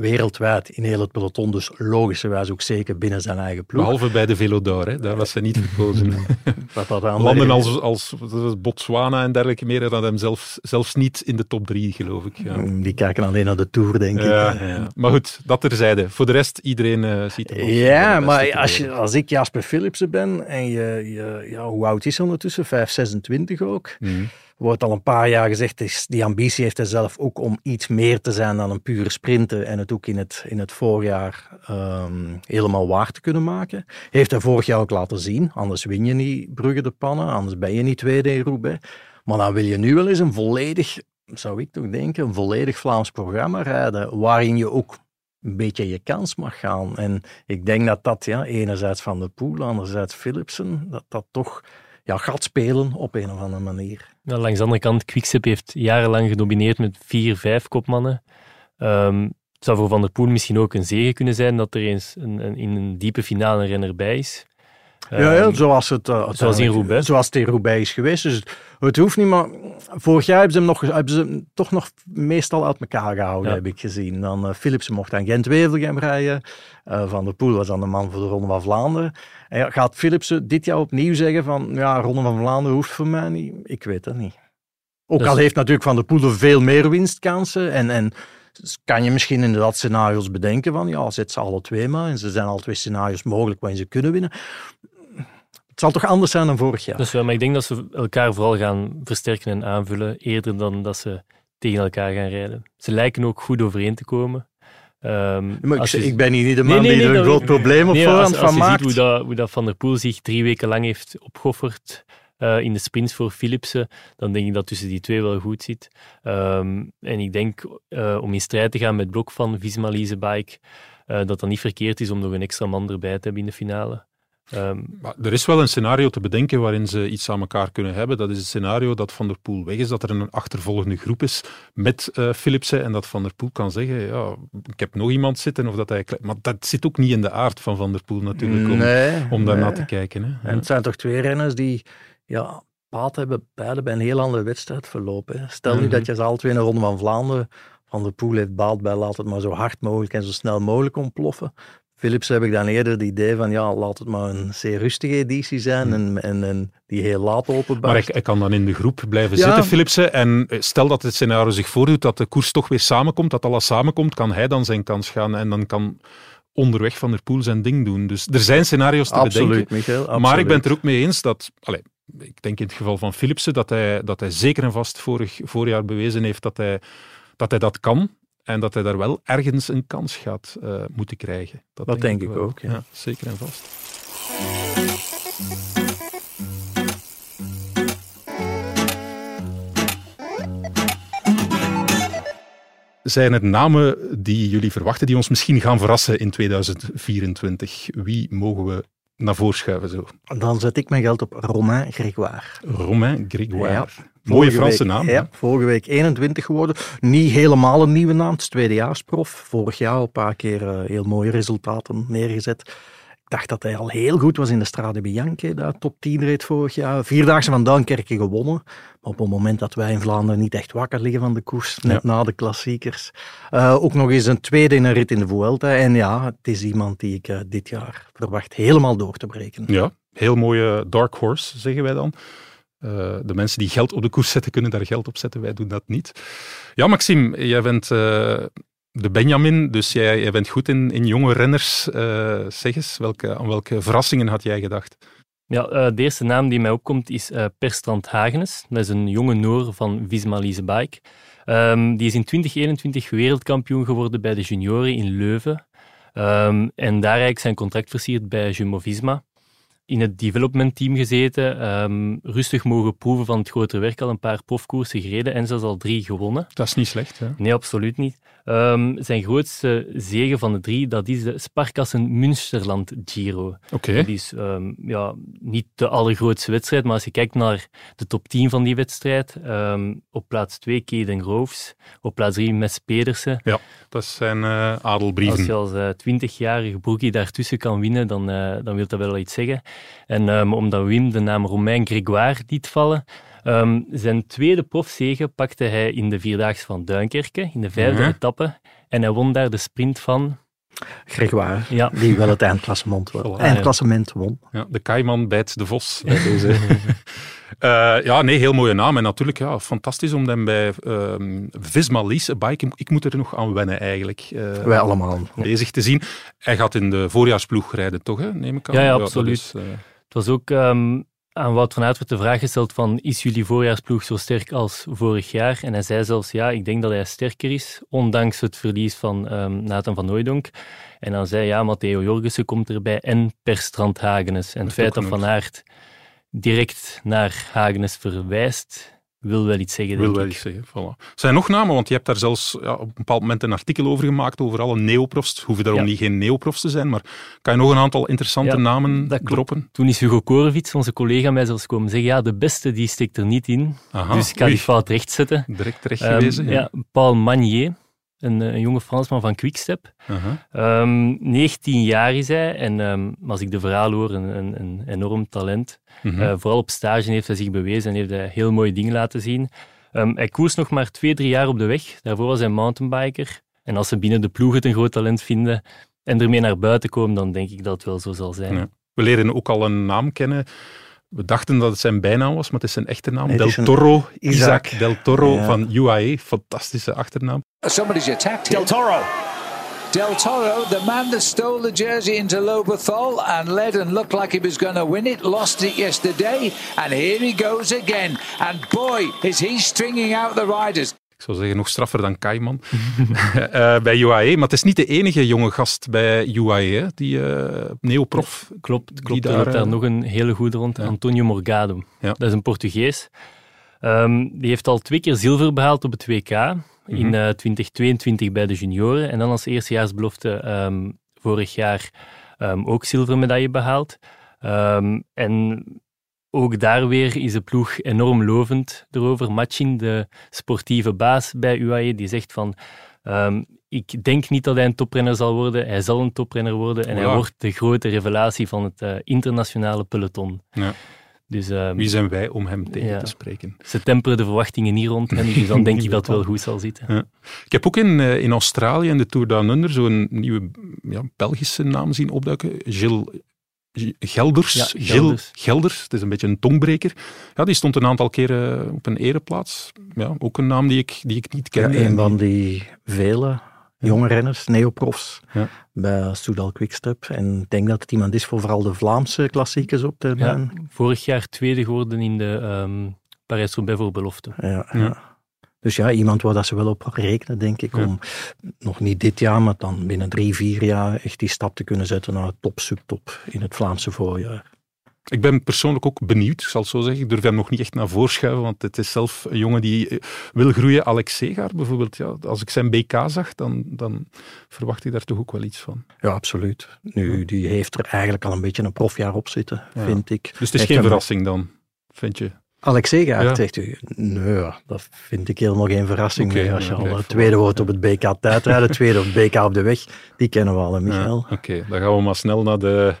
wereldwijd in heel het peloton, dus logischerwijs ook zeker binnen zijn eigen ploeg. Behalve bij de Velodor, hè? daar was hij niet gekozen. Landen als, als Botswana en dergelijke meer dan hem zelf, zelfs niet in de top drie, geloof ik. Ja. Mm, die kijken alleen naar de Tour, denk ik. Ja. Maar goed, dat terzijde. Voor de rest, iedereen uh, ziet het Ja, maar als, je, als ik Jasper Philipsen ben en je, je ja, hoe oud is hij ondertussen? 5, 26 ook. Mm wordt al een paar jaar gezegd, is, die ambitie heeft hij zelf ook om iets meer te zijn dan een pure sprinten en het ook in het, in het voorjaar um, helemaal waar te kunnen maken. Heeft hij vorig jaar ook laten zien, anders win je niet Brugge de Pannen, anders ben je niet tweede in Roubaix. Maar dan wil je nu wel eens een volledig, zou ik toch denken, een volledig Vlaams programma rijden, waarin je ook een beetje je kans mag gaan. En ik denk dat dat, ja, enerzijds Van de Poel, anderzijds Philipsen, dat dat toch ja, gaat spelen op een of andere manier. Ja, langs de andere kant, Quickstep heeft jarenlang gedomineerd met vier, vijf kopmannen. Um, het zou voor Van der Poel misschien ook een zegen kunnen zijn dat er eens een, een, in een diepe finale een renner bij is. Ja, ja ehm, zoals, het, uh, zoals in Roubaix. Zoals het in Roubaix is geweest. Dus het hoeft niet, maar vorig jaar hebben ze hem, nog, hebben ze hem toch nog meestal uit elkaar gehouden, heb ik gezien. Dan uh, Philipsen mocht aan Gent-Wevelgem rijden. Uh, van der Poel was dan de man voor de Ronde van Vlaanderen. En gaat Philipsen dit jaar opnieuw zeggen van, ja, Ronde van Vlaanderen hoeft voor mij niet? Ik weet dat niet. Ook dus- al heeft natuurlijk Van der Poel veel meer winstkansen en... en kan je misschien inderdaad scenario's bedenken van, ja, zet ze alle twee maar. En ze zijn al twee scenario's mogelijk waarin ze kunnen winnen. Het zal toch anders zijn dan vorig jaar. Dus wel, maar ik denk dat ze elkaar vooral gaan versterken en aanvullen, eerder dan dat ze tegen elkaar gaan rijden. Ze lijken ook goed overeen te komen. Um, maar ik, ik, ben hier niet de man die er een groot probleem op voorhand van maakt. Als je ziet hoe dat, hoe dat Van der Poel zich drie weken lang heeft opgeofferd uh, in de sprints voor Philipsen, dan denk ik dat tussen die twee wel goed zit. Um, en ik denk uh, om in strijd te gaan met blok van Visma Bike, uh, dat dat niet verkeerd is om nog een extra man erbij te hebben in de finale. Um, maar er is wel een scenario te bedenken waarin ze iets aan elkaar kunnen hebben. Dat is het scenario dat Van der Poel weg is, dat er een achtervolgende groep is met uh, Philipsen en dat Van der Poel kan zeggen, ja, ik heb nog iemand zitten. Of dat hij, maar dat zit ook niet in de aard van Van der Poel natuurlijk, om, nee, om daarna te kijken. Hè. En het zijn toch twee renners die ja, paad hebben beide bij een heel andere wedstrijd verlopen. Stel nu mhm. dat je ze al twee in de Ronde van Vlaanderen van der Poel heeft baat bij laat het maar zo hard mogelijk en zo snel mogelijk ontploffen. Philips heb ik dan eerder het idee van, ja, laat het maar een zeer rustige editie zijn hmm. en, en, en die heel laat openbaar. Maar hij, kan dan in de groep blijven zitten, Philipsen. En stel dat het scenario zich voordoet, dat de koers toch weer samenkomt, dat alles samenkomt, kan hij dan zijn kans gaan en dan kan onderweg Van der Poel zijn ding doen. Dus er zijn scenario's te absoluut, bedenken. Michael, absoluut. Maar ik ben het er ook mee eens dat... Allez, ik denk in het geval van Philipsen dat hij, dat hij zeker en vast vorig voorjaar bewezen heeft dat hij dat, hij dat kan. En dat hij daar wel ergens een kans gaat uh, moeten krijgen. Dat, dat denk, denk, ik, ook. Ja. ja. zeker en vast. zijn het namen die jullie verwachten, die ons misschien gaan verrassen in 2024? Wie mogen we naar voren schuiven zo? Dan zet ik mijn geld op Romain Grégoire. Romain Grégoire. Ja. Mooie Franse naam. Ja, vorige week 21 geworden. Niet helemaal een nieuwe naam, het is tweedejaarsprof. Vorig jaar al een paar keer uh, heel mooie resultaten neergezet dacht dat hij al heel goed was in de Strade Bianche, dat top 10 reed vorig jaar. Vierdaagse van Duinkerke gewonnen. Maar op het moment dat wij in Vlaanderen niet echt wakker liggen van de koers, net na de klassiekers. Uh, ook nog eens een tweede in een rit in de Vuelta. En ja, het is iemand die ik uh, dit jaar verwacht helemaal door te breken. Ja, heel mooie dark horse, zeggen wij dan. Uh, de mensen die geld op de koers zetten, kunnen daar geld op zetten. Wij doen dat niet. Ja, Maxime, jij bent de Benjamin, dus jij, jij bent goed in, in jonge renners. Uh, zeg eens, welke, aan welke verrassingen had jij gedacht? Ja, uh, de eerste naam die mij opkomt is uh, Perstrand Hagenes. Dat is een jonge Noor van Visma Lease Bike. Um, die is in 2021 wereldkampioen geworden bij de junioren in Leuven. Um, en daar eigenlijk zijn contract versierd bij Jumbo-Visma in het development team gezeten, um, rustig mogen proeven van het grotere werk, al een paar profkoersen gereden en zelfs al drie gewonnen. Dat is niet slecht, hè? Nee, absoluut niet. Um, zijn grootste zegen van de drie, dat is de Sparkassen Münsterland Giro. Oké. Okay. Dat is um, ja, niet de allergrootste wedstrijd, maar als je kijkt naar de top 10 van die wedstrijd, op plaats 2 Keden Groves, op plaats 3 Mes Pedersen. Ja, dat zijn uh, adelbrieven. Als je als uh, 20-jarige broekie daartussen kan winnen, dan, uh, dan wil dat wel iets zeggen. En omdat Wim de naam Romain Grégoire liet vallen, um, zijn tweede profzege pakte hij in de Vierdaagse van Duinkerke, in de vijfde etappe. En hij won daar de sprint van... Grégoire, ja. die wel het eindklassement, won. eindklassement won. Ja, de Kaiman bijt de vos. Bij deze. uh, ja, nee, heel mooie naam. En natuurlijk, ja, fantastisch om hem bij um, Visma Lease Bike, ik moet er nog aan wennen eigenlijk. Uh, Wij allemaal. Bezig te zien. Hij gaat in de voorjaarsploeg rijden, toch? Hè? Neem ik aan. Ja, ja absoluut. Is, uh... Het was ook um, aan Wout van Aert werd de vraag gesteld van is jullie voorjaarsploeg zo sterk als vorig jaar? En hij zei zelfs ja, ik denk dat hij sterker is, ondanks het verlies van um, Nathan van Nooydonk. En dan zei ja, Matteo Jorgensen komt erbij en per strand Hagenes. En het feit dat Van Aert direct naar Hagenes verwijst, wil wel iets zeggen. Wil wel iets zeggen, voilà. Zijn nog namen? Want je hebt daar zelfs ja, op een bepaald moment een artikel over gemaakt over alle neoprofs. Hoeven daarom ja. niet geen neoprofs te zijn, maar kan je nog een aantal interessante ja, namen droppen? Toen is Hugo Korevits, onze collega, mij zelfs komen zeggen, ja, de beste die steekt er niet in. Aha, dus ik ga die fout rechtzetten. Direct terecht gewezen. Um, ja. Paul Magnier, een, een, jonge Fransman van Quickstep. Uh -huh. um, 19 jaar is hij en um, als ik de verhaal hoor, een, een, een enorm talent. Uh -huh. uh, vooral op stage heeft hij zich bewezen en heeft hij heel mooie dingen laten zien. Um, hij koerst nog maar twee, drie jaar op de weg. Daarvoor was hij mountainbiker. En als ze binnen de ploeg het een groot talent vinden en ermee naar buiten komen, dan denk ik dat het wel zo zal zijn. Ja. We leren ook al een naam kennen. We dachten dat het zijn bijnaam was, maar het is zijn echte naam. Nee, Del Toro, Isaac. Isaac Del Toro ja. van UAE. Fantastische achternaam. Somebody's attacked him. Del Toro. Del Toro, the man that stole the jersey into Loberthal and led and looked like he was going to win it, lost it yesterday, and here he goes again. And boy, is he stringing out the riders. Ik zou zeggen, nog straffer dan Kaiman uh, bij UAE. Maar het is niet de enige jonge gast bij UAE, die uh, neoprof. Ja, klopt, klopt. Daar, er loopt daar nog een hele goede rond, ja. Antonio Morgado. Ja. Dat is een Portugees. Um, die heeft al twee keer zilver behaald op het WK. Mm -hmm. In uh, 2022 bij de junioren. En dan als eerstejaarsbelofte um, vorig jaar um, ook zilvermedaille behaald. en ook daar weer is de ploeg enorm lovend erover. Machin, de sportieve baas bij UAE, die zegt van... Ik denk niet dat hij een toprenner zal worden. Hij zal een toprenner worden en hij wordt de grote revelatie van het uh, internationale peloton. Ja. Dus, um, Wie zijn wij om hem tegen ja. te spreken? Ze temperen de verwachtingen niet rond hem, dus dan denk ik dat het wel goed zal zitten. Ja. Ik heb ook in, uh, in Australië, in de Tour Down Under, zo'n nieuwe ja, Belgische naam zien opduiken. Gilles Gelders, ja, Gelders. Gelders, het is een beetje een tongbreker. Ja, die stond een aantal keren op een ereplaats. Ja, ook een naam die ik, die ik niet ken. Ja, een van die vele jonge renners, neoprofs, ja. bij Soudal Quickstep. En ik denk dat het iemand is voor vooral de Vlaamse klassiekers op de baan. Ja, vorig jaar tweede geworden in de um, Parijs-Roubaix voor belofte. Ja, ja. Dus ja, iemand waar dat ze wel op rekenen, denk ik, om nog niet dit jaar, maar dan binnen drie, vier jaar echt die stap te kunnen zetten naar top, subtop in het Vlaamse voorjaar. Ik ben persoonlijk ook benieuwd, ik zal het zo zeggen. Ik durf hem nog niet echt naar voren schuiven, want het is zelf een jongen die eh, wil groeien. Alex Segaar bijvoorbeeld, ja, als ik zijn BK zag, dan, dan verwacht ik daar toch ook wel iets van. Ja, absoluut. Nu, die heeft er eigenlijk al een beetje een profjaar op zitten, vind ik. Dus het is geen verrassing dan, vind je? Alex Segaard zegt u, nee, dat vind ik helemaal geen verrassing meer. Als je al tweede wordt op het BK tijdrijden, tweede op het BK op de weg, die kennen we al, hè, Michael. Oké, dan gaan we maar snel naar de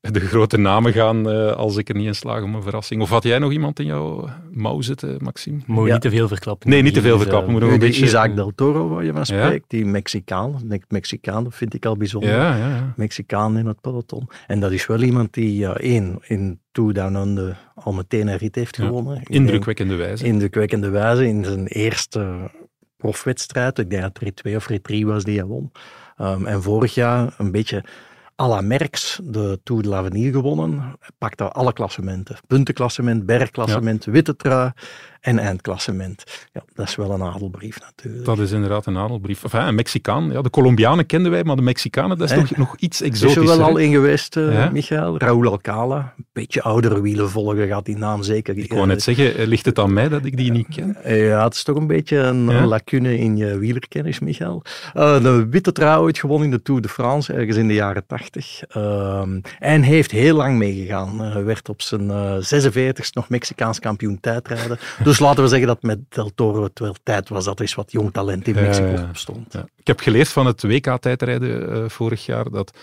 de grote namen gaan uh, als ik er niet in slaag om een verrassing. Of had jij nog iemand in jouw mouw zitten, Maxime? Moet niet te veel verklappen. Nee, niet te veel verklappen. Moet nog een beetje... Isaac del Toro, waar je van spreekt, die Mexicaan. Mexicaan, dat vind ik al bijzonder. Ja, ja, Mexicaan in het peloton. En dat is wel iemand die, uh, één, in Two Down Under al meteen een rit heeft gewonnen. Indrukwekkende wijze. Indrukwekkende wijze. In zijn eerste profwedstrijd, ik denk dat rit 2 of rit 3 was die hij won. Um, en vorig jaar een beetje à la Merckx de Tour de l'Avenir gewonnen. Pakte alle klassementen. Puntenklassement, bergklassement, witte trui en eindklassement. Ja, dat is wel een adelbrief natuurlijk. Dat is inderdaad een adelbrief. Enfin, een Mexicaan. Ja, de Colombianen kenden wij, maar de Mexicanen, dat is nog, nog iets exotischer. Is er wel al in geweest, uh, Michael. Raúl Alcala. Een beetje oudere wielen volgen gaat die naam zeker. Ik wou net zeggen, eh, ligt het aan mij dat ik die niet ken? Ja, het is toch een beetje een lacune in je wielerkennis, Michael. Uh, de witte trui ooit gewonnen in de Tour de France, ergens in de jaren tachtig. Ehm, en heeft heel lang meegegaan. werd op zijn 46 nog Mexicaans kampioen tijdrijden. Dus laten we zeggen dat met Del Toro het wel tijd was dat er eens wat jong talent in Mexico uh, stond. Ik heb geleerd van het WK-tijdrijden uh, vorig jaar dat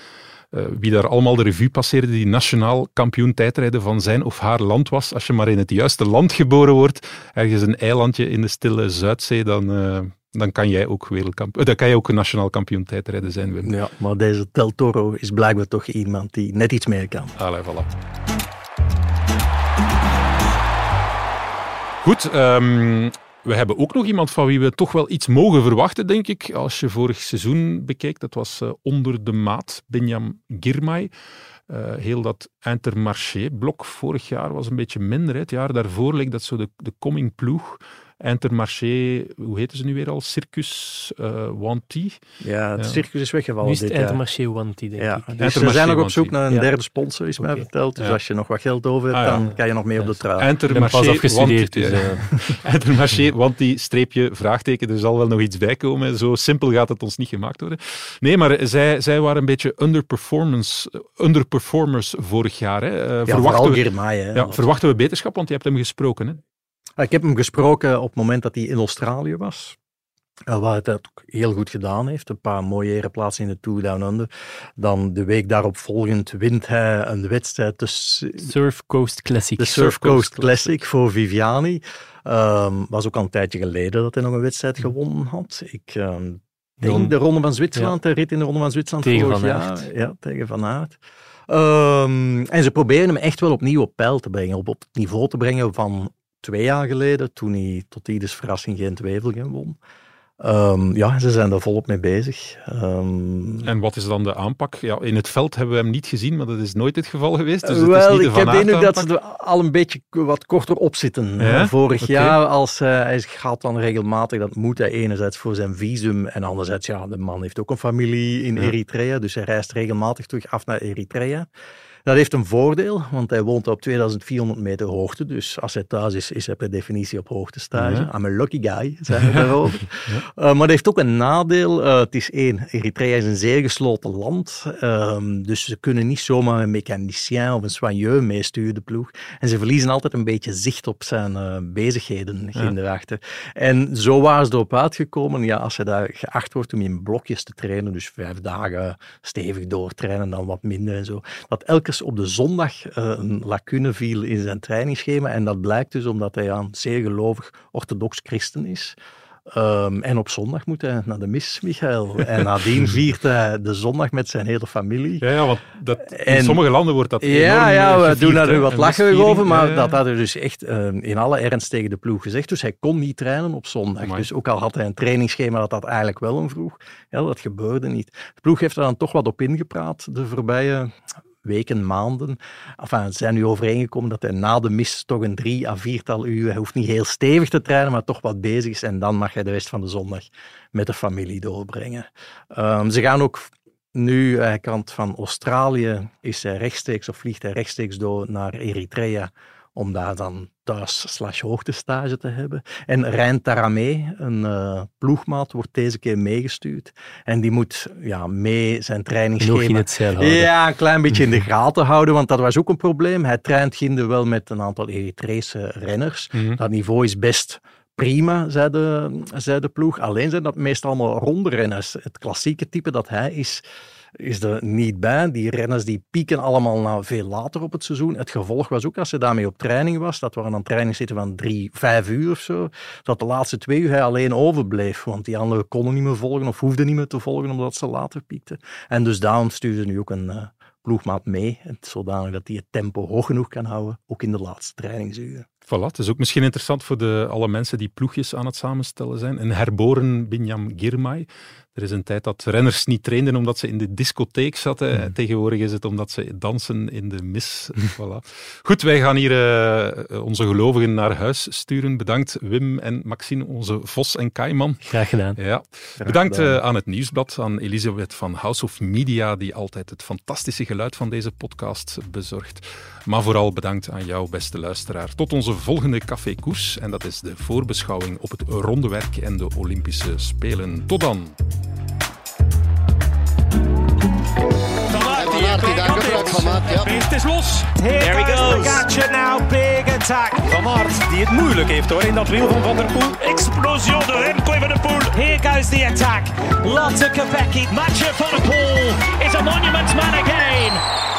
uh, wie daar allemaal de revue passeerde, die nationaal kampioen tijdrijden van zijn of haar land was, als je maar in het juiste land geboren wordt, ergens een eilandje in de stille Zuidzee, dan, dan kan jij ook wereldkampioen, dan kan jij ook een nationaal kampioen tijdrijden zijn, Wim. Ja, maar deze Del Toro is blijkbaar toch iemand die net iets meer kan. Allee, voilà. Goed, um, we hebben ook nog iemand van wie we toch wel iets mogen verwachten, denk ik. Als je vorig seizoen bekeek, dat was uh, onder de maat Benjam Girmay. Uh, heel dat Intermarché-blok vorig jaar was een beetje minder. Het jaar daarvoor leek dat zo de, de coming ploeg. Intermarché, hoe heette ze nu weer al? Circus uh, Wanty. Ja, het circus is weggevallen nu is het Intermarché Wanty, denk ja, ik. Dus ze zijn nog op zoek naar een derde sponsor, is mij verteld. Dus als je nog wat geld over hebt, ah, dan kan je nog mee op de trui. Intermarché pas afgestudeerd. Dus, uh... Intermarché Wanty, streepje, vraagteken. Er zal wel nog iets bij komen. Zo simpel gaat het ons niet gemaakt worden. Nee, maar zij, zij waren een beetje underperformance, underperformers vorig jaar. Hè. Uh, ja, verwachten, we, hè, ja, verwachten we beterschap? Want je hebt hem gesproken. Hè? Ik heb hem gesproken op het moment dat hij in Australië was. Uh, waar het ook heel goed gedaan heeft. Een paar mooie plaatsen in de Tour Down Under. Dan de week daarop volgend wint hij een wedstrijd. De Surf Coast Classic. De Surf, Coast, Classic, voor Viviani. Um, was ook al een tijdje geleden dat hij nog een wedstrijd gewonnen had. Ik denk de Ronde van Zwitserland, ja. de rit in de Ronde van Zwitserland tegen vorig van jaar. Ja, tegen Van Aert. Um, en ze proberen hem echt wel opnieuw op peil te brengen. Op, op het niveau te brengen van twee jaar geleden, toen hij tot ieders verrassing geen Wevelgem won. Um, ja, ze zijn daar volop mee bezig. Um, en wat is dan de aanpak? Ja, in het veld hebben we hem niet gezien, maar dat is nooit het geval geweest. Dus het wel, is niet ik heb de indruk dat ze er al een beetje wat korter op zitten. Ja? Vorig okay. jaar, als, uh, hij gaat dan regelmatig, dat moet hij enerzijds voor zijn visum en anderzijds, ja, de man heeft ook een familie in ja. Eritrea, dus hij reist regelmatig terug af naar Eritrea. Dat heeft een voordeel, want hij woont op 2400 meter hoogte. Dus als hij thuis is, is hij per definitie op hoogtestage. Ja. I'm a lucky guy, zijn we daarover. ja. uh, maar dat heeft ook een nadeel. Uh, het is één, Eritrea is een zeer gesloten land. Um, dus ze kunnen niet zomaar een mechanicien of een soigneur meesturen, de ploeg. En ze verliezen altijd een beetje zicht op zijn uh, bezigheden ja. daarachter. En zo waren ze erop uitgekomen, ja, als hij daar geacht wordt om in blokjes te trainen, dus vijf dagen stevig doortrainen, dan wat minder en zo, dat elke op de zondag uh, een lacune viel in zijn trainingsschema. En dat blijkt dus omdat hij een zeer gelovig orthodox christen is. Um, en op zondag moet hij naar de mis, Michael. En nadien viert hij de zondag met zijn hele familie. Ja, ja want dat, in sommige landen wordt dat Ja, ja we doen daar nu wat lachen over, maar ja, dat had hij dus echt um, in alle ernst tegen de ploeg gezegd. Dus hij kon niet trainen op zondag. Amai. Dus ook al had hij een trainingsschema dat dat eigenlijk wel om vroeg, ja, dat gebeurde niet. De ploeg heeft er dan toch wat op ingepraat de voorbije weken, maanden. Ze zijn nu overeengekomen dat hij na de mis toch een drie à viertal uur, hij hoeft niet heel stevig te trainen, maar toch wat bezig is. En dan mag hij de rest van de zondag met de familie doorbrengen. Um, ze gaan ook Nu, hij kan van Australië, is hij rechtstreeks of vliegt hij rechtstreeks door naar Eritrea om daar dan thuis slash hoogtestage te hebben. En Rijn Taramé, een uh, ploegmaat, wordt deze keer meegestuurd. En die moet ja, mee zijn trainingsschema... Nog in het zeil houden. Ja, een klein beetje in de gaten houden, want dat was ook een probleem. Hij traint Ginde wel met een aantal Eritrese renners. Mhm. Dat niveau is best prima, zei de, zei de ploeg. Alleen zijn dat meestal allemaal ronde renners. Het klassieke type dat hij is is er niet bij. Die renners die pieken allemaal nou veel later op het seizoen. Het gevolg was ook als ze daarmee op training was, dat we aan een training zitten van drie, vijf uur of zo, dat de laatste twee uur hij alleen overbleef. Want die anderen konden niet meer volgen of hoefden niet meer te volgen omdat ze later piekten. En dus daarom stuurde nu ook een uh, ploegmaat mee, zodanig dat hij het tempo hoog genoeg kan houden, ook in de laatste trainingsuren. Voilà, het is ook misschien interessant voor de, alle mensen die ploegjes aan het samenstellen zijn. Een herboren Binyam Girmay, er is een tijd dat renners niet trainden omdat ze in de discotheek zaten. Hmm. Tegenwoordig is het omdat ze dansen in de mis. voilà. Goed, wij gaan hier uh, onze gelovigen naar huis sturen. Bedankt Wim en Maxine, onze Vos en Kaiman. Graag gedaan. Ja. Bedankt uh, aan het Nieuwsblad, aan Elisabeth van House of Media, die altijd het fantastische geluid van deze podcast bezorgt. Maar vooral bedankt aan jou, beste luisteraar. Tot onze volgende Café Koers. En dat is de voorbeschouwing op het ronde werk en de Olympische Spelen. Tot dan. Beest is los. There he goes. Gatje now, big attack. Van Aert, die het moeilijk heeft hoor in dat wiel van Van der Poel. Explosie door Remco van der Poel. Here goes the attack. Lotte Kopecky. Matcher van der Poel is a monument man again.